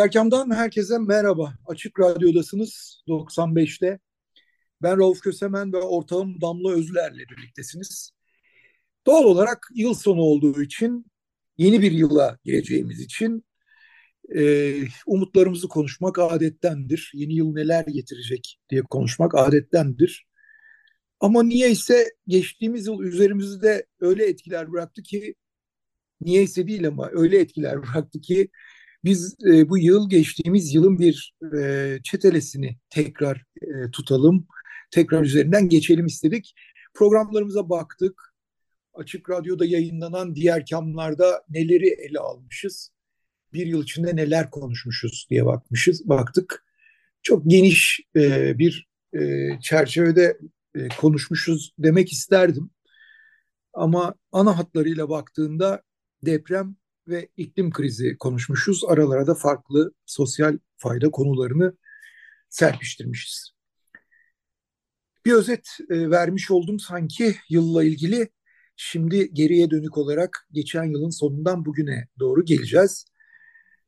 Diyarkam'dan herkese merhaba. Açık Radyo'dasınız 95'te. Ben Rauf Kösemen ve ortağım Damla Özler'le birliktesiniz. Doğal olarak yıl sonu olduğu için, yeni bir yıla gireceğimiz için e, umutlarımızı konuşmak adettendir. Yeni yıl neler getirecek diye konuşmak adettendir. Ama niyeyse geçtiğimiz yıl üzerimizde öyle etkiler bıraktı ki, niyeyse değil ama öyle etkiler bıraktı ki biz e, bu yıl geçtiğimiz yılın bir e, çetelesini tekrar e, tutalım, tekrar üzerinden geçelim istedik. Programlarımıza baktık. Açık Radyo'da yayınlanan diğer kamlarda neleri ele almışız, bir yıl içinde neler konuşmuşuz diye bakmışız, baktık. Çok geniş e, bir e, çerçevede e, konuşmuşuz demek isterdim. Ama ana hatlarıyla baktığında deprem ve iklim krizi konuşmuşuz. Aralara da farklı sosyal fayda konularını serpiştirmişiz. Bir özet e, vermiş oldum sanki yılla ilgili. Şimdi geriye dönük olarak geçen yılın sonundan bugüne doğru geleceğiz.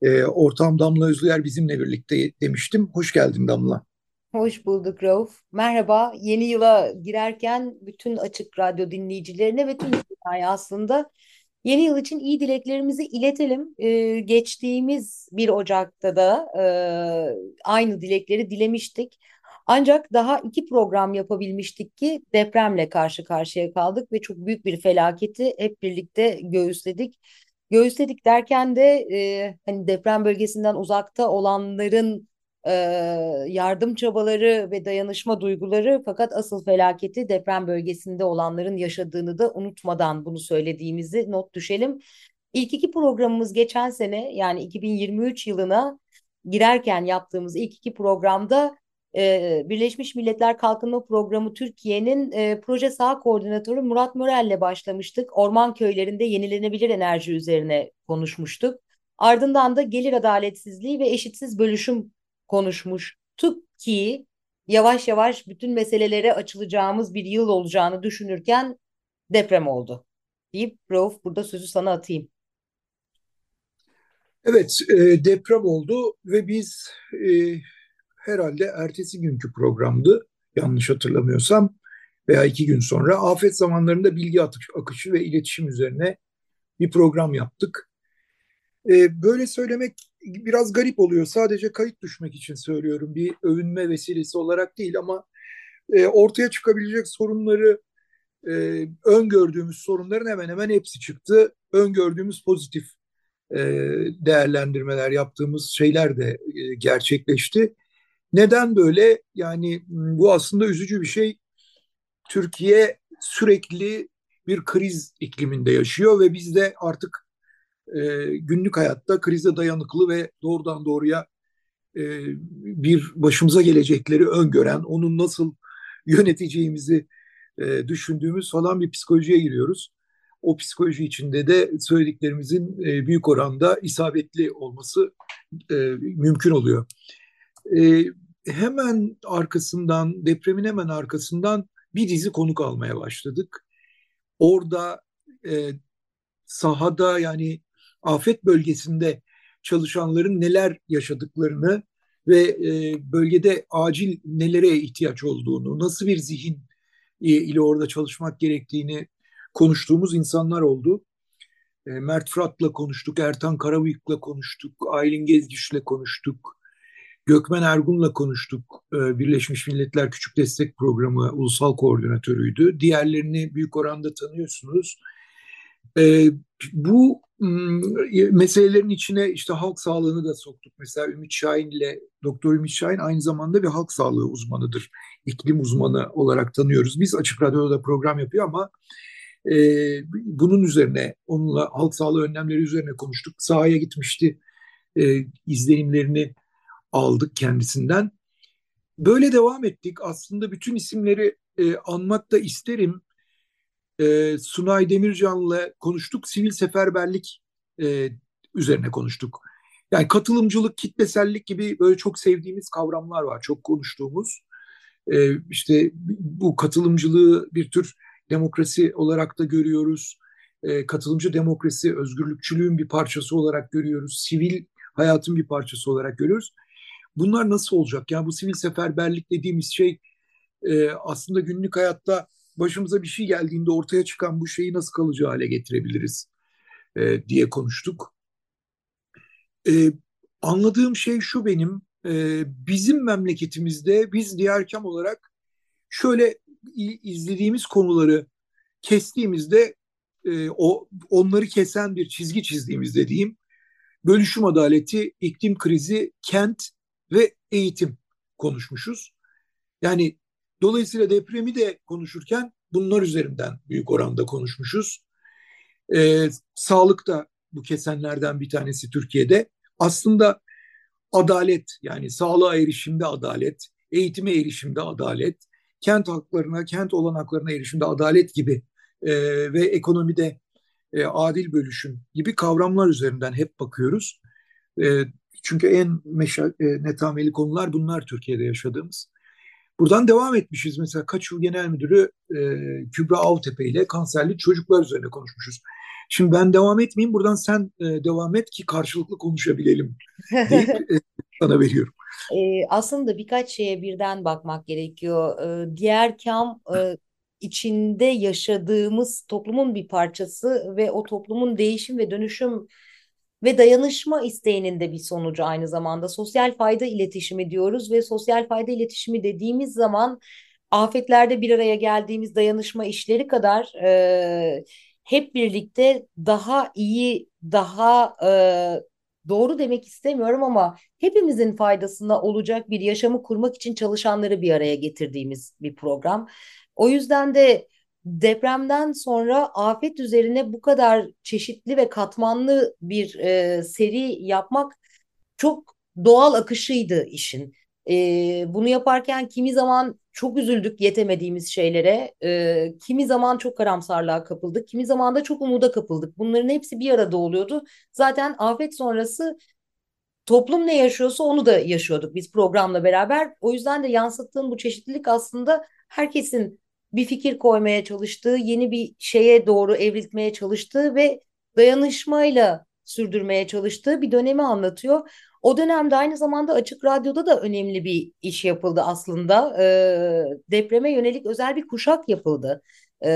E, ortağım Damla Özlüyer bizimle birlikte demiştim. Hoş geldin Damla. Hoş bulduk Rauf. Merhaba. Yeni yıla girerken bütün Açık Radyo dinleyicilerine ve tüm dünyaya aslında Yeni yıl için iyi dileklerimizi iletelim. Ee, geçtiğimiz 1 Ocak'ta da e, aynı dilekleri dilemiştik. Ancak daha iki program yapabilmiştik ki depremle karşı karşıya kaldık ve çok büyük bir felaketi hep birlikte göğüsledik. Göğüsledik derken de e, hani deprem bölgesinden uzakta olanların yardım çabaları ve dayanışma duyguları fakat asıl felaketi deprem bölgesinde olanların yaşadığını da unutmadan bunu söylediğimizi not düşelim. İlk iki programımız geçen sene yani 2023 yılına girerken yaptığımız ilk iki programda Birleşmiş Milletler Kalkınma Programı Türkiye'nin e, proje saha koordinatörü Murat Mörel'le başlamıştık. Orman köylerinde yenilenebilir enerji üzerine konuşmuştuk. Ardından da gelir adaletsizliği ve eşitsiz bölüşüm konuşmuştuk ki yavaş yavaş bütün meselelere açılacağımız bir yıl olacağını düşünürken deprem oldu. Deyip Rauf burada sözü sana atayım. Evet e, deprem oldu ve biz e, herhalde ertesi günkü programdı yanlış hatırlamıyorsam veya iki gün sonra afet zamanlarında bilgi akışı ve iletişim üzerine bir program yaptık. E, böyle söylemek biraz garip oluyor. Sadece kayıt düşmek için söylüyorum. Bir övünme vesilesi olarak değil ama e, ortaya çıkabilecek sorunları e, öngördüğümüz sorunların hemen hemen hepsi çıktı. Öngördüğümüz pozitif e, değerlendirmeler yaptığımız şeyler de e, gerçekleşti. Neden böyle? Yani bu aslında üzücü bir şey. Türkiye sürekli bir kriz ikliminde yaşıyor ve biz de artık e, günlük hayatta krize dayanıklı ve doğrudan doğruya e, bir başımıza gelecekleri öngören, onun nasıl yöneteceğimizi e, düşündüğümüz falan bir psikolojiye giriyoruz. O psikoloji içinde de söylediklerimizin e, büyük oranda isabetli olması e, mümkün oluyor. E, hemen arkasından, depremin hemen arkasından bir dizi konuk almaya başladık. Orada e, sahada yani afet bölgesinde çalışanların neler yaşadıklarını ve e, bölgede acil nelere ihtiyaç olduğunu, nasıl bir zihin e, ile orada çalışmak gerektiğini konuştuğumuz insanlar oldu. E, Mert Fırat'la konuştuk, Ertan Karabıyık'la konuştuk, Aylin Gezgiç'le konuştuk, Gökmen Ergun'la konuştuk. Birleşmiş Milletler Küçük Destek Programı ulusal koordinatörüydü. Diğerlerini büyük oranda tanıyorsunuz. Bu meselelerin içine işte halk sağlığını da soktuk. Mesela Ümit Şahin ile Doktor Ümit Şahin aynı zamanda bir halk sağlığı uzmanıdır. İklim uzmanı olarak tanıyoruz. Biz Açık Radyo'da program yapıyor ama E, bunun üzerine, onunla halk sağlığı önlemleri üzerine konuştuk. Sahaya gitmişti, e, izlenimlerini aldık kendisinden. Böyle devam ettik. Aslında bütün isimleri e, anmak da isterim. E, Sunay Demircan'la konuştuk. Sivil seferberlik e, üzerine konuştuk. Yani katılımcılık, kitlesellik gibi böyle çok sevdiğimiz kavramlar var. Çok konuştuğumuz. E, işte bu katılımcılığı bir tür demokrasi olarak da görüyoruz. E, katılımcı demokrasi, özgürlükçülüğün bir parçası olarak görüyoruz. Sivil hayatın bir parçası olarak görüyoruz. Bunlar nasıl olacak? Yani bu sivil seferberlik dediğimiz şey e, aslında günlük hayatta başımıza bir şey geldiğinde ortaya çıkan bu şeyi nasıl kalıcı hale getirebiliriz e, diye konuştuk. E, anladığım şey şu benim, e, bizim memleketimizde biz diğer kam olarak şöyle izlediğimiz konuları kestiğimizde e, o onları kesen bir çizgi çizdiğimizde diyeyim bölüşüm adaleti, iklim krizi, kent ve eğitim konuşmuşuz. Yani dolayısıyla depremi de konuşurken bunlar üzerinden büyük oranda konuşmuşuz. Ee, sağlık da bu kesenlerden bir tanesi Türkiye'de. Aslında adalet yani sağlığa erişimde adalet, eğitime erişimde adalet, kent haklarına, kent olanaklarına erişimde adalet gibi e, ve ekonomide e, adil bölüşüm gibi kavramlar üzerinden hep bakıyoruz. E, çünkü en meşa, e, netameli konular bunlar Türkiye'de yaşadığımız. Buradan devam etmişiz. Mesela Kaçıl Genel Müdürü e, Kübra Avtepe ile kanserli çocuklar üzerine konuşmuşuz. Şimdi ben devam etmeyeyim. Buradan sen e, devam et ki karşılıklı konuşabilelim deyip e, sana veriyorum. E, aslında birkaç şeye birden bakmak gerekiyor. E, diğer kam e, içinde yaşadığımız toplumun bir parçası ve o toplumun değişim ve dönüşüm ve dayanışma isteğinin de bir sonucu aynı zamanda. Sosyal fayda iletişimi diyoruz ve sosyal fayda iletişimi dediğimiz zaman afetlerde bir araya geldiğimiz dayanışma işleri kadar e, hep birlikte daha iyi, daha e, doğru demek istemiyorum ama hepimizin faydasına olacak bir yaşamı kurmak için çalışanları bir araya getirdiğimiz bir program. O yüzden de depremden sonra afet üzerine bu kadar çeşitli ve katmanlı bir e, seri yapmak çok doğal akışıydı işin. E, bunu yaparken kimi zaman çok üzüldük yetemediğimiz şeylere, e, kimi zaman çok karamsarlığa kapıldık, kimi zaman da çok umuda kapıldık. Bunların hepsi bir arada oluyordu. Zaten afet sonrası toplum ne yaşıyorsa onu da yaşıyorduk biz programla beraber. O yüzden de yansıttığım bu çeşitlilik aslında herkesin bir fikir koymaya çalıştığı, yeni bir şeye doğru evrilmeye çalıştığı ve dayanışmayla sürdürmeye çalıştığı bir dönemi anlatıyor. O dönemde aynı zamanda Açık Radyo'da da önemli bir iş yapıldı aslında. E, depreme yönelik özel bir kuşak yapıldı. E,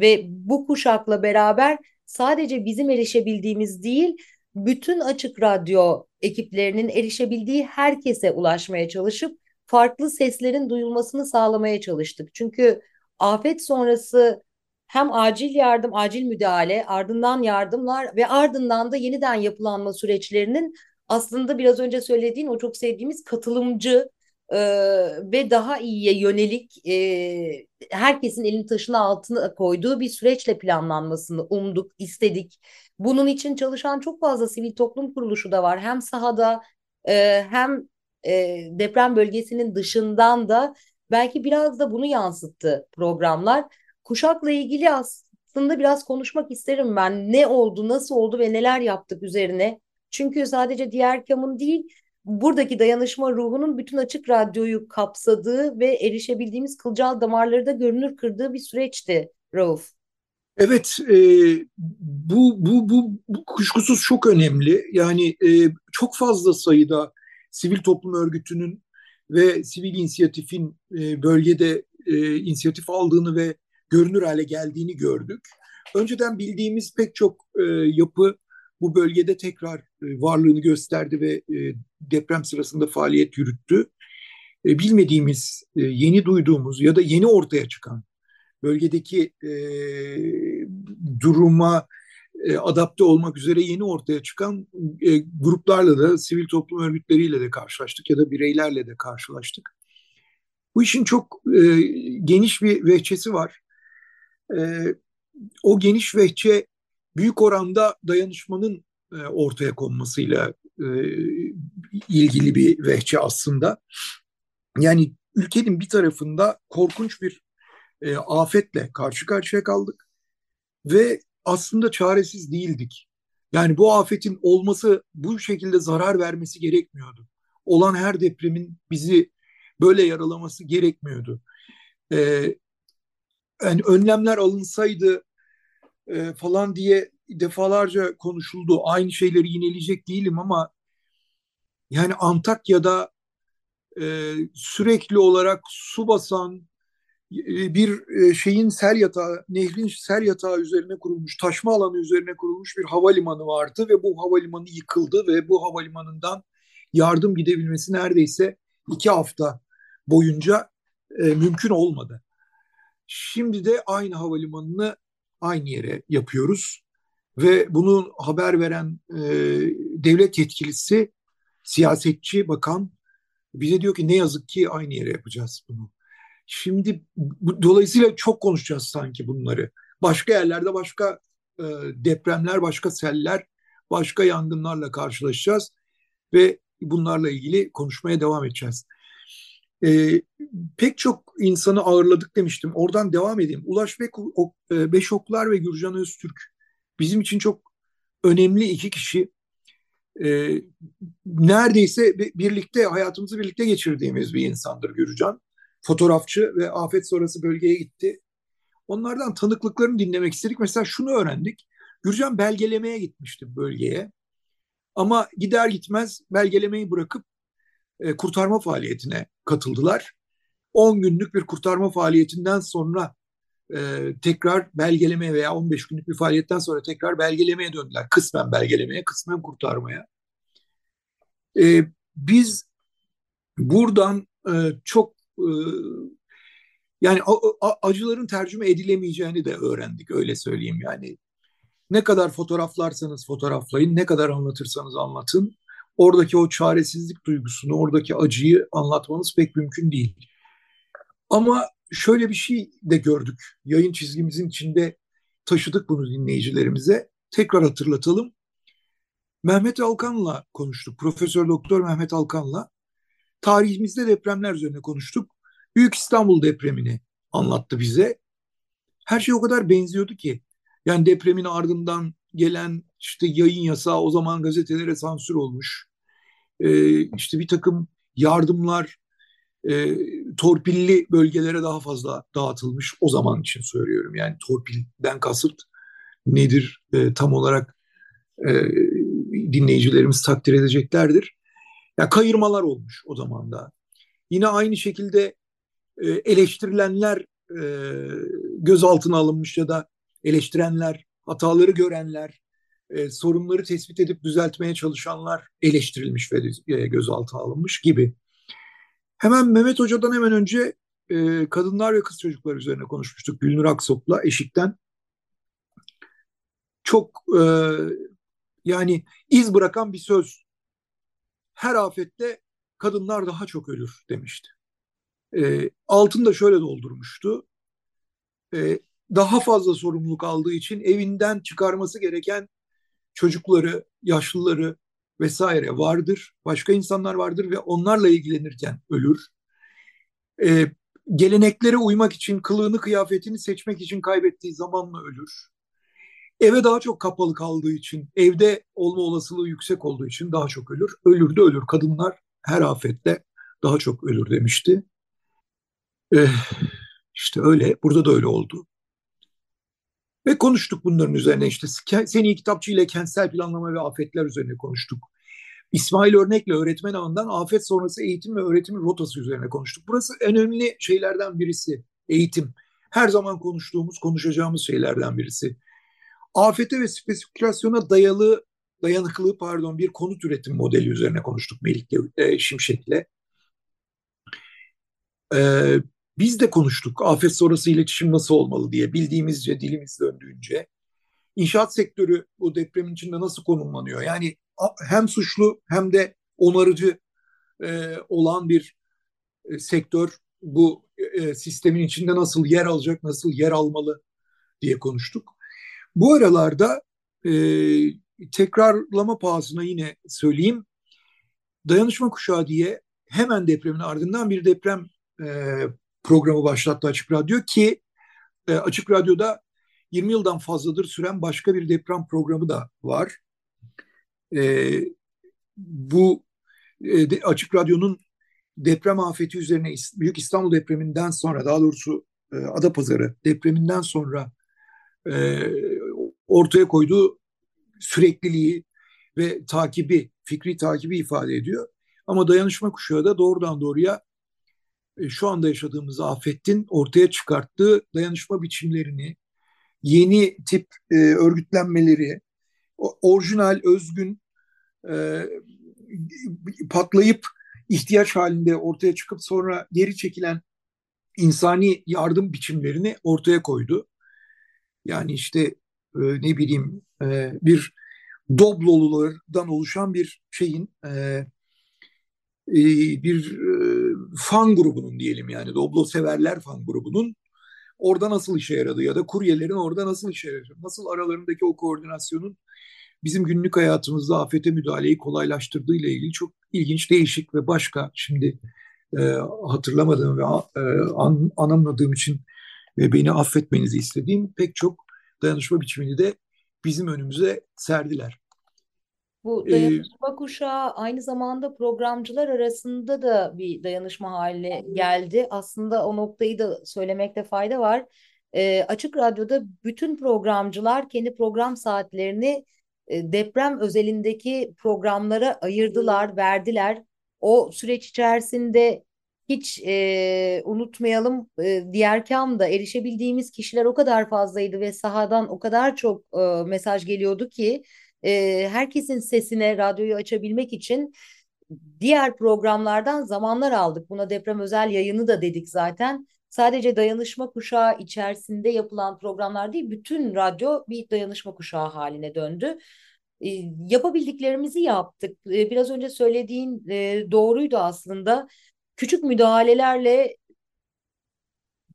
ve bu kuşakla beraber sadece bizim erişebildiğimiz değil, bütün Açık Radyo ekiplerinin erişebildiği herkese ulaşmaya çalışıp farklı seslerin duyulmasını sağlamaya çalıştık. Çünkü afet sonrası hem acil yardım, acil müdahale, ardından yardımlar ve ardından da yeniden yapılanma süreçlerinin aslında biraz önce söylediğin o çok sevdiğimiz katılımcı e, ve daha iyiye yönelik e, herkesin elini taşın altına koyduğu bir süreçle planlanmasını umduk, istedik. Bunun için çalışan çok fazla sivil toplum kuruluşu da var. Hem sahada e, hem e, deprem bölgesinin dışından da belki biraz da bunu yansıttı programlar. Kuşakla ilgili aslında biraz konuşmak isterim ben. Ne oldu, nasıl oldu ve neler yaptık üzerine. Çünkü sadece diğer kamın değil, buradaki dayanışma ruhunun bütün açık radyoyu kapsadığı ve erişebildiğimiz kılcal damarları da görünür kırdığı bir süreçti Rauf. Evet, e, bu, bu, bu, bu kuşkusuz çok önemli. Yani e, çok fazla sayıda sivil toplum örgütünün ve sivil inisiyatifin e, bölgede e, inisiyatif aldığını ve görünür hale geldiğini gördük. Önceden bildiğimiz pek çok e, yapı bu bölgede tekrar e, varlığını gösterdi ve e, deprem sırasında faaliyet yürüttü. E, bilmediğimiz, e, yeni duyduğumuz ya da yeni ortaya çıkan bölgedeki e, duruma e, adapte olmak üzere yeni ortaya çıkan e, gruplarla da sivil toplum örgütleriyle de karşılaştık ya da bireylerle de karşılaştık. Bu işin çok e, geniş bir vehçesi var. E, o geniş vehçe büyük oranda dayanışmanın e, ortaya konmasıyla e, ilgili bir vehçe aslında. Yani ülkenin bir tarafında korkunç bir e, afetle karşı karşıya kaldık ve aslında çaresiz değildik. Yani bu afetin olması bu şekilde zarar vermesi gerekmiyordu. Olan her depremin bizi böyle yaralaması gerekmiyordu. Ee, yani önlemler alınsaydı e, falan diye defalarca konuşuldu. Aynı şeyleri yineleyecek değilim ama yani Antakya'da e, sürekli olarak su basan bir e, şeyin sel yatağı, nehrin sel yatağı üzerine kurulmuş, taşma alanı üzerine kurulmuş bir havalimanı vardı ve bu havalimanı yıkıldı ve bu havalimanından yardım gidebilmesi neredeyse iki hafta boyunca e, mümkün olmadı. Şimdi de aynı havalimanını aynı yere yapıyoruz ve bunu haber veren e, devlet yetkilisi, siyasetçi, bakan bize diyor ki ne yazık ki aynı yere yapacağız bunu. Şimdi bu, dolayısıyla çok konuşacağız sanki bunları. Başka yerlerde başka e, depremler, başka seller, başka yangınlarla karşılaşacağız ve bunlarla ilgili konuşmaya devam edeceğiz. E, pek çok insanı ağırladık demiştim. Oradan devam edeyim. Ulaş Bek, o, e, Beşoklar ve Gürcan Öztürk bizim için çok önemli iki kişi. E, neredeyse birlikte hayatımızı birlikte geçirdiğimiz bir insandır Gürcan. Fotoğrafçı ve afet sonrası bölgeye gitti. Onlardan tanıklıklarını dinlemek istedik. Mesela şunu öğrendik. Gürcan belgelemeye gitmişti bölgeye. Ama gider gitmez belgelemeyi bırakıp e, kurtarma faaliyetine katıldılar. 10 günlük bir kurtarma faaliyetinden sonra e, tekrar belgelemeye veya 15 günlük bir faaliyetten sonra tekrar belgelemeye döndüler. Kısmen belgelemeye, kısmen kurtarmaya. E, biz buradan e, çok yani acıların tercüme edilemeyeceğini de öğrendik öyle söyleyeyim yani. Ne kadar fotoğraflarsanız fotoğraflayın, ne kadar anlatırsanız anlatın. Oradaki o çaresizlik duygusunu, oradaki acıyı anlatmanız pek mümkün değil. Ama şöyle bir şey de gördük. Yayın çizgimizin içinde taşıdık bunu dinleyicilerimize. Tekrar hatırlatalım. Mehmet Alkan'la konuştuk. Profesör Doktor Mehmet Alkan'la. Tarihimizde depremler üzerine konuştuk. Büyük İstanbul depremini anlattı bize. Her şey o kadar benziyordu ki. Yani depremin ardından gelen işte yayın yasağı o zaman gazetelere sansür olmuş. Ee, işte bir takım yardımlar e, torpilli bölgelere daha fazla dağıtılmış. O zaman için söylüyorum. Yani torpilden kasıt nedir e, tam olarak e, dinleyicilerimiz takdir edeceklerdir. Ya yani kayırmalar olmuş o zaman da. Yine aynı şekilde e, eleştirilenler e, gözaltına alınmış ya da eleştirenler, hataları görenler, e, sorunları tespit edip düzeltmeye çalışanlar eleştirilmiş ve e, gözaltına alınmış gibi. Hemen Mehmet Hoca'dan hemen önce e, kadınlar ve kız çocuklar üzerine konuşmuştuk Gülnur Aksop'la Eşik'ten. Çok e, yani iz bırakan bir söz. Her afette kadınlar daha çok ölür demişti. E, altını da şöyle doldurmuştu. E, daha fazla sorumluluk aldığı için evinden çıkarması gereken çocukları, yaşlıları vesaire vardır. Başka insanlar vardır ve onlarla ilgilenirken ölür. E, geleneklere uymak için, kılığını, kıyafetini seçmek için kaybettiği zamanla ölür. Eve daha çok kapalı kaldığı için, evde olma olasılığı yüksek olduğu için daha çok ölür. Ölür de ölür. Kadınlar her afette daha çok ölür demişti. Ee, işte öyle. Burada da öyle oldu. Ve konuştuk bunların üzerine işte seni kitapçı ile kentsel planlama ve afetler üzerine konuştuk. İsmail Örnek'le öğretmen ağından afet sonrası eğitim ve öğretimin rotası üzerine konuştuk. Burası en önemli şeylerden birisi eğitim. Her zaman konuştuğumuz, konuşacağımız şeylerden birisi. Afete ve spesifikasyona dayalı dayanıklılığı pardon bir konut üretim modeli üzerine konuştuk Melik e, Şimşek'le. Ee, biz de konuştuk afet sonrası iletişim nasıl olmalı diye bildiğimizce dilimiz döndüğünce. İnşaat sektörü bu depremin içinde nasıl konumlanıyor? Yani hem suçlu hem de onarıcı e, olan bir e, sektör bu e, sistemin içinde nasıl yer alacak, nasıl yer almalı? diye konuştuk. Bu aralarda e, tekrarlama pahasına yine söyleyeyim. Dayanışma Kuşağı diye hemen depremin ardından bir deprem e, programı başlattı Açık Radyo ki e, Açık Radyo'da 20 yıldan fazladır süren başka bir deprem programı da var. E, bu e, Açık Radyo'nun deprem afeti üzerine Büyük İstanbul depreminden sonra daha doğrusu e, Adapazarı depreminden sonra e, ortaya koyduğu sürekliliği ve takibi, fikri takibi ifade ediyor. Ama dayanışma kuşağı da doğrudan doğruya e, şu anda yaşadığımız afetin ortaya çıkarttığı dayanışma biçimlerini, yeni tip e, örgütlenmeleri, orijinal, özgün, e, patlayıp ihtiyaç halinde ortaya çıkıp sonra geri çekilen insani yardım biçimlerini ortaya koydu. Yani işte e, ne bileyim e, bir Doblolulardan oluşan bir şeyin e, bir fan grubunun diyelim yani Doblo severler fan grubunun orada nasıl işe yaradı ya da kuryelerin orada nasıl işe yaradı? Nasıl aralarındaki o koordinasyonun bizim günlük hayatımızda afete müdahaleyi kolaylaştırdığı ile ilgili çok ilginç, değişik ve başka şimdi e, hatırlamadığım ve e, an, anlamadığım için ve beni affetmenizi istediğim pek çok dayanışma biçimini de bizim önümüze serdiler. Bu dayanışma ee, kuşağı aynı zamanda programcılar arasında da bir dayanışma haline geldi. Aslında o noktayı da söylemekte fayda var. E, Açık Radyo'da bütün programcılar kendi program saatlerini e, deprem özelindeki programlara ayırdılar, verdiler. O süreç içerisinde hiç e, unutmayalım e, diğer kamda erişebildiğimiz kişiler o kadar fazlaydı ve sahadan o kadar çok e, mesaj geliyordu ki e, herkesin sesine radyoyu açabilmek için diğer programlardan zamanlar aldık. Buna deprem özel yayını da dedik zaten. Sadece dayanışma kuşağı içerisinde yapılan programlar değil, bütün radyo bir dayanışma kuşağı haline döndü. E, yapabildiklerimizi yaptık. E, biraz önce söylediğin e, doğruydu aslında. Küçük müdahalelerle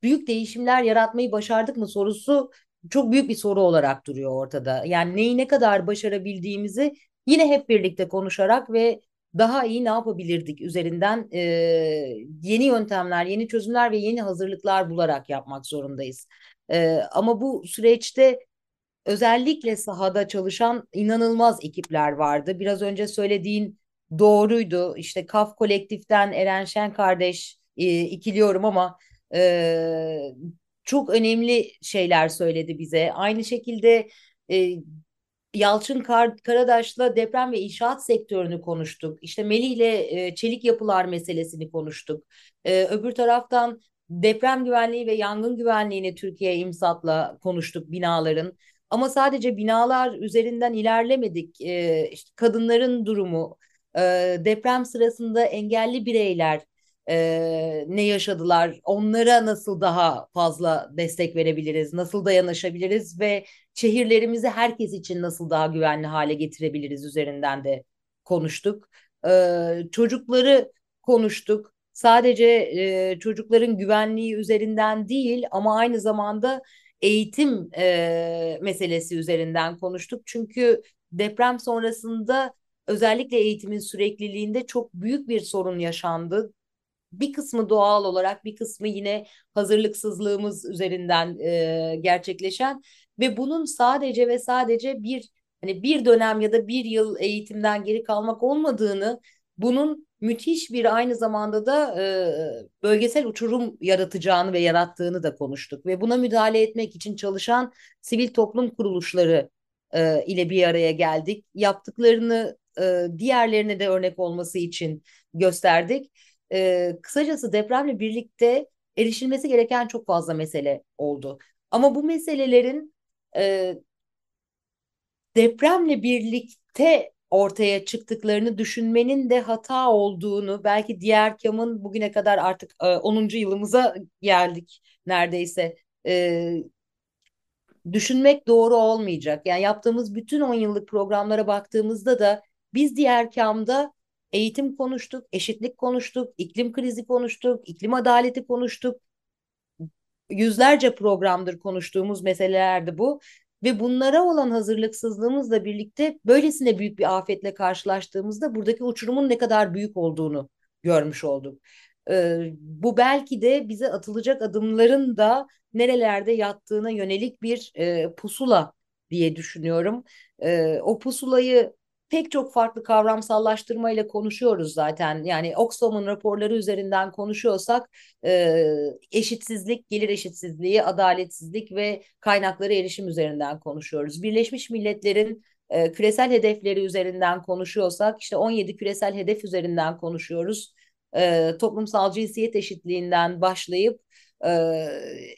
büyük değişimler yaratmayı başardık mı sorusu çok büyük bir soru olarak duruyor ortada. Yani neyi ne kadar başarabildiğimizi yine hep birlikte konuşarak ve daha iyi ne yapabilirdik üzerinden e, yeni yöntemler, yeni çözümler ve yeni hazırlıklar bularak yapmak zorundayız. E, ama bu süreçte özellikle sahada çalışan inanılmaz ekipler vardı. Biraz önce söylediğin doğruydu. İşte Kaf Kolektif'ten Eren Şen kardeş e, ikiliyorum ama e, çok önemli şeyler söyledi bize. Aynı şekilde e, Yalçın Kar Karadaş'la deprem ve inşaat sektörünü konuştuk. İşte Melih ile e, çelik yapılar meselesini konuştuk. E, öbür taraftan deprem güvenliği ve yangın güvenliğini Türkiye İmsat'la konuştuk binaların. Ama sadece binalar üzerinden ilerlemedik. E, işte kadınların durumu, e, deprem sırasında engelli bireyler, e, ne yaşadılar, onlara nasıl daha fazla destek verebiliriz, nasıl dayanışabiliriz ve şehirlerimizi herkes için nasıl daha güvenli hale getirebiliriz üzerinden de konuştuk. E, çocukları konuştuk. Sadece e, çocukların güvenliği üzerinden değil ama aynı zamanda eğitim e, meselesi üzerinden konuştuk. Çünkü deprem sonrasında özellikle eğitimin sürekliliğinde çok büyük bir sorun yaşandı bir kısmı doğal olarak bir kısmı yine hazırlıksızlığımız üzerinden e, gerçekleşen ve bunun sadece ve sadece bir hani bir dönem ya da bir yıl eğitimden geri kalmak olmadığını bunun müthiş bir aynı zamanda da e, bölgesel uçurum yaratacağını ve yarattığını da konuştuk ve buna müdahale etmek için çalışan sivil toplum kuruluşları e, ile bir araya geldik. Yaptıklarını e, diğerlerine de örnek olması için gösterdik e, kısacası depremle birlikte erişilmesi gereken çok fazla mesele oldu. Ama bu meselelerin e, depremle birlikte ortaya çıktıklarını düşünmenin de hata olduğunu belki diğer kamın bugüne kadar artık e, 10. yılımıza geldik neredeyse. Düşünmek doğru olmayacak. Yani yaptığımız bütün 10 yıllık programlara baktığımızda da biz diğer kamda eğitim konuştuk, eşitlik konuştuk, iklim krizi konuştuk, iklim adaleti konuştuk. yüzlerce programdır konuştuğumuz meselelerdi bu. Ve bunlara olan hazırlıksızlığımızla birlikte böylesine büyük bir afetle karşılaştığımızda buradaki uçurumun ne kadar büyük olduğunu görmüş olduk. Ee, bu belki de bize atılacak adımların da nerelerde yattığına yönelik bir e, pusula diye düşünüyorum. E, o pusulayı pek çok farklı kavramsallaştırmayla konuşuyoruz zaten. Yani Oxfam'ın raporları üzerinden konuşuyorsak e, eşitsizlik, gelir eşitsizliği, adaletsizlik ve kaynaklara erişim üzerinden konuşuyoruz. Birleşmiş Milletler'in e, küresel hedefleri üzerinden konuşuyorsak işte 17 küresel hedef üzerinden konuşuyoruz. E, toplumsal cinsiyet eşitliğinden başlayıp e,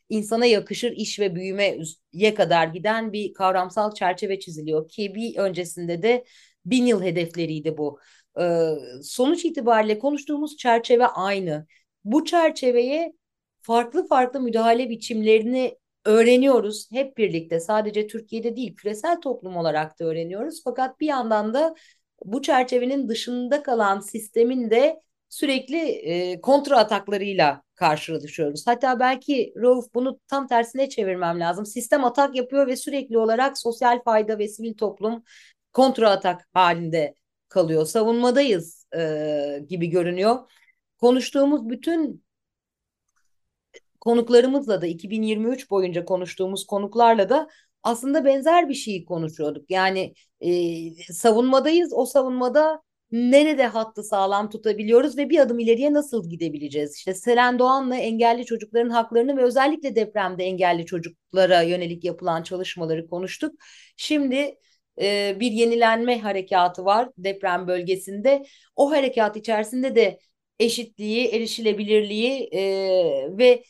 insana yakışır iş ve büyümeye kadar giden bir kavramsal çerçeve çiziliyor ki bir öncesinde de bin yıl hedefleriydi bu. E, sonuç itibariyle konuştuğumuz çerçeve aynı. Bu çerçeveye farklı farklı müdahale biçimlerini öğreniyoruz hep birlikte. Sadece Türkiye'de değil, küresel toplum olarak da öğreniyoruz. Fakat bir yandan da bu çerçevenin dışında kalan sistemin de sürekli e, kontra ataklarıyla karşılaşıyoruz. Hatta belki Rauf bunu tam tersine çevirmem lazım. Sistem atak yapıyor ve sürekli olarak sosyal fayda ve sivil toplum kontra atak halinde kalıyor. Savunmadayız e, gibi görünüyor. Konuştuğumuz bütün konuklarımızla da 2023 boyunca konuştuğumuz konuklarla da aslında benzer bir şeyi konuşuyorduk. Yani e, savunmadayız. O savunmada nerede hattı sağlam tutabiliyoruz ve bir adım ileriye nasıl gidebileceğiz? İşte Selen Doğan'la engelli çocukların haklarını ve özellikle depremde engelli çocuklara yönelik yapılan çalışmaları konuştuk. Şimdi e, bir yenilenme harekatı var deprem bölgesinde. O harekat içerisinde de eşitliği, erişilebilirliği e, ve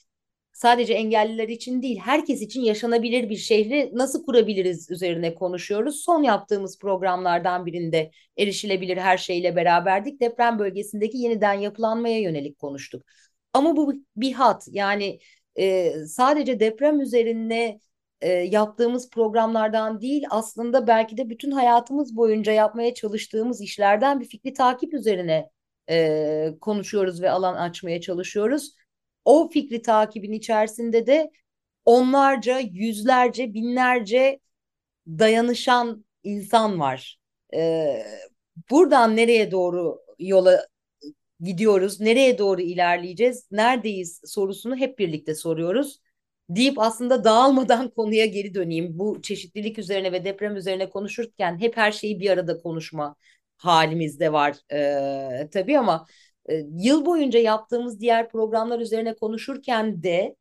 sadece engelliler için değil herkes için yaşanabilir bir şehri nasıl kurabiliriz üzerine konuşuyoruz. Son yaptığımız programlardan birinde erişilebilir her şeyle beraberdik. Deprem bölgesindeki yeniden yapılanmaya yönelik konuştuk. Ama bu bir hat yani e, sadece deprem üzerine e, yaptığımız programlardan değil aslında belki de bütün hayatımız boyunca yapmaya çalıştığımız işlerden bir fikri takip üzerine e, konuşuyoruz ve alan açmaya çalışıyoruz o fikri takibin içerisinde de onlarca, yüzlerce, binlerce dayanışan insan var. Ee, buradan nereye doğru yola gidiyoruz, nereye doğru ilerleyeceğiz, neredeyiz sorusunu hep birlikte soruyoruz. Deyip aslında dağılmadan konuya geri döneyim. Bu çeşitlilik üzerine ve deprem üzerine konuşurken hep her şeyi bir arada konuşma halimizde var ee, tabii ama e, yıl boyunca yaptığımız diğer programlar üzerine konuşurken de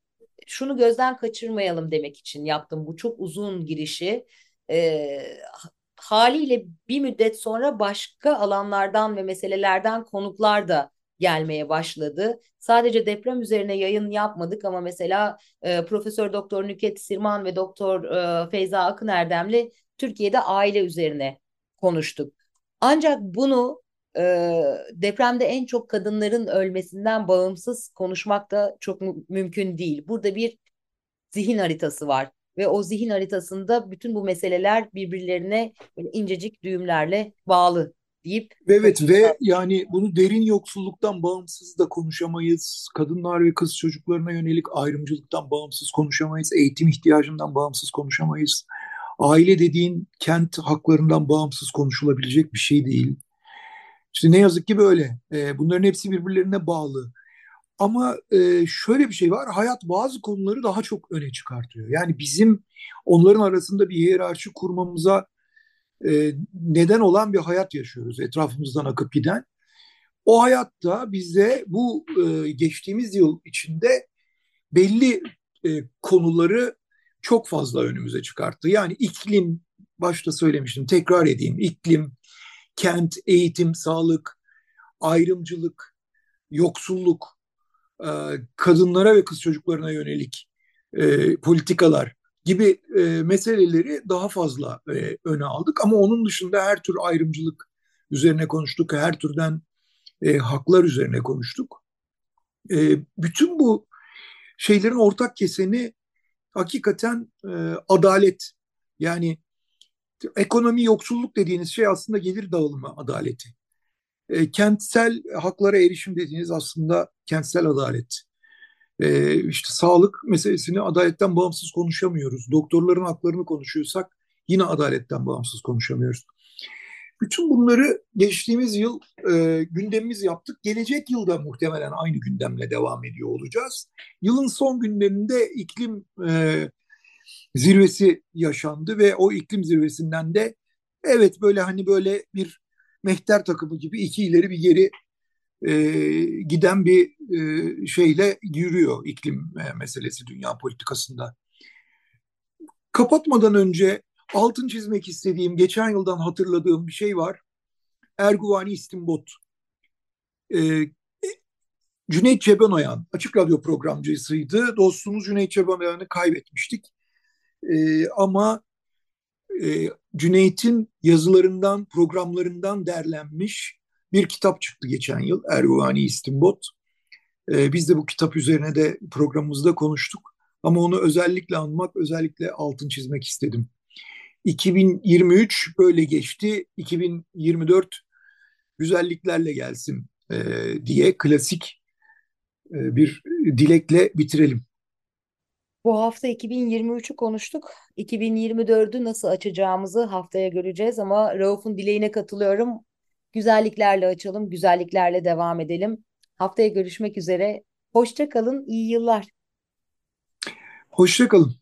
şunu gözden kaçırmayalım demek için yaptım bu çok uzun girişi. E, haliyle bir müddet sonra başka alanlardan ve meselelerden konuklar da gelmeye başladı. Sadece deprem üzerine yayın yapmadık ama mesela e, Profesör Doktor Nüket Sirman ve Doktor e, Feyza Akın Erdemli Türkiye'de aile üzerine konuştuk. Ancak bunu e, depremde en çok kadınların ölmesinden bağımsız konuşmak da çok mümkün değil. Burada bir zihin haritası var ve o zihin haritasında bütün bu meseleler birbirlerine böyle incecik düğümlerle bağlı deyip Evet ve yani bunu derin yoksulluktan bağımsız da konuşamayız. Kadınlar ve kız çocuklarına yönelik ayrımcılıktan bağımsız konuşamayız. Eğitim ihtiyacından bağımsız konuşamayız. Aile dediğin kent haklarından bağımsız konuşulabilecek bir şey değil. İşte ne yazık ki böyle. E, bunların hepsi birbirlerine bağlı. Ama e, şöyle bir şey var. Hayat bazı konuları daha çok öne çıkartıyor. Yani bizim onların arasında bir hiyerarşi kurmamıza e, neden olan bir hayat yaşıyoruz. Etrafımızdan akıp giden. O hayatta bize bu e, geçtiğimiz yıl içinde belli e, konuları çok fazla önümüze çıkarttı. Yani iklim, başta söylemiştim, tekrar edeyim. iklim, kent, eğitim, sağlık, ayrımcılık, yoksulluk, e, kadınlara ve kız çocuklarına yönelik e, politikalar gibi e, meseleleri daha fazla öne aldık. Ama onun dışında her tür ayrımcılık üzerine konuştuk, her türden haklar üzerine konuştuk. bütün bu şeylerin ortak keseni hakikaten adalet. Yani ekonomi yoksulluk dediğiniz şey aslında gelir dağılımı adaleti. E, kentsel haklara erişim dediğiniz aslında kentsel adalet. E, işte sağlık meselesini adaletten bağımsız konuşamıyoruz. Doktorların haklarını konuşuyorsak yine adaletten bağımsız konuşamıyoruz. Bütün bunları geçtiğimiz yıl e, gündemimiz yaptık. Gelecek yılda muhtemelen aynı gündemle devam ediyor olacağız. Yılın son günlerinde iklim e, zirvesi yaşandı ve o iklim zirvesinden de evet böyle hani böyle bir mehter takımı gibi iki ileri bir geri e, giden bir e, şeyle yürüyor iklim e, meselesi dünya politikasında. Kapatmadan önce altın çizmek istediğim, geçen yıldan hatırladığım bir şey var. Erguvani İstimbot. E, Cüneyt Cebenoyan, Açık Radyo programcısıydı. Dostumuz Cüneyt Cebenoyan'ı kaybetmiştik. E, ama e, Cüneyt'in yazılarından, programlarından derlenmiş bir kitap çıktı geçen yıl. Erguvani İstimbot. E, biz de bu kitap üzerine de programımızda konuştuk. Ama onu özellikle anmak, özellikle altın çizmek istedim. 2023 böyle geçti. 2024 güzelliklerle gelsin e, diye klasik e, bir dilekle bitirelim. Bu hafta 2023'ü konuştuk. 2024'ü nasıl açacağımızı haftaya göreceğiz ama Rauf'un dileğine katılıyorum. Güzelliklerle açalım, güzelliklerle devam edelim. Haftaya görüşmek üzere. Hoşça kalın, iyi yıllar. Hoşça kalın.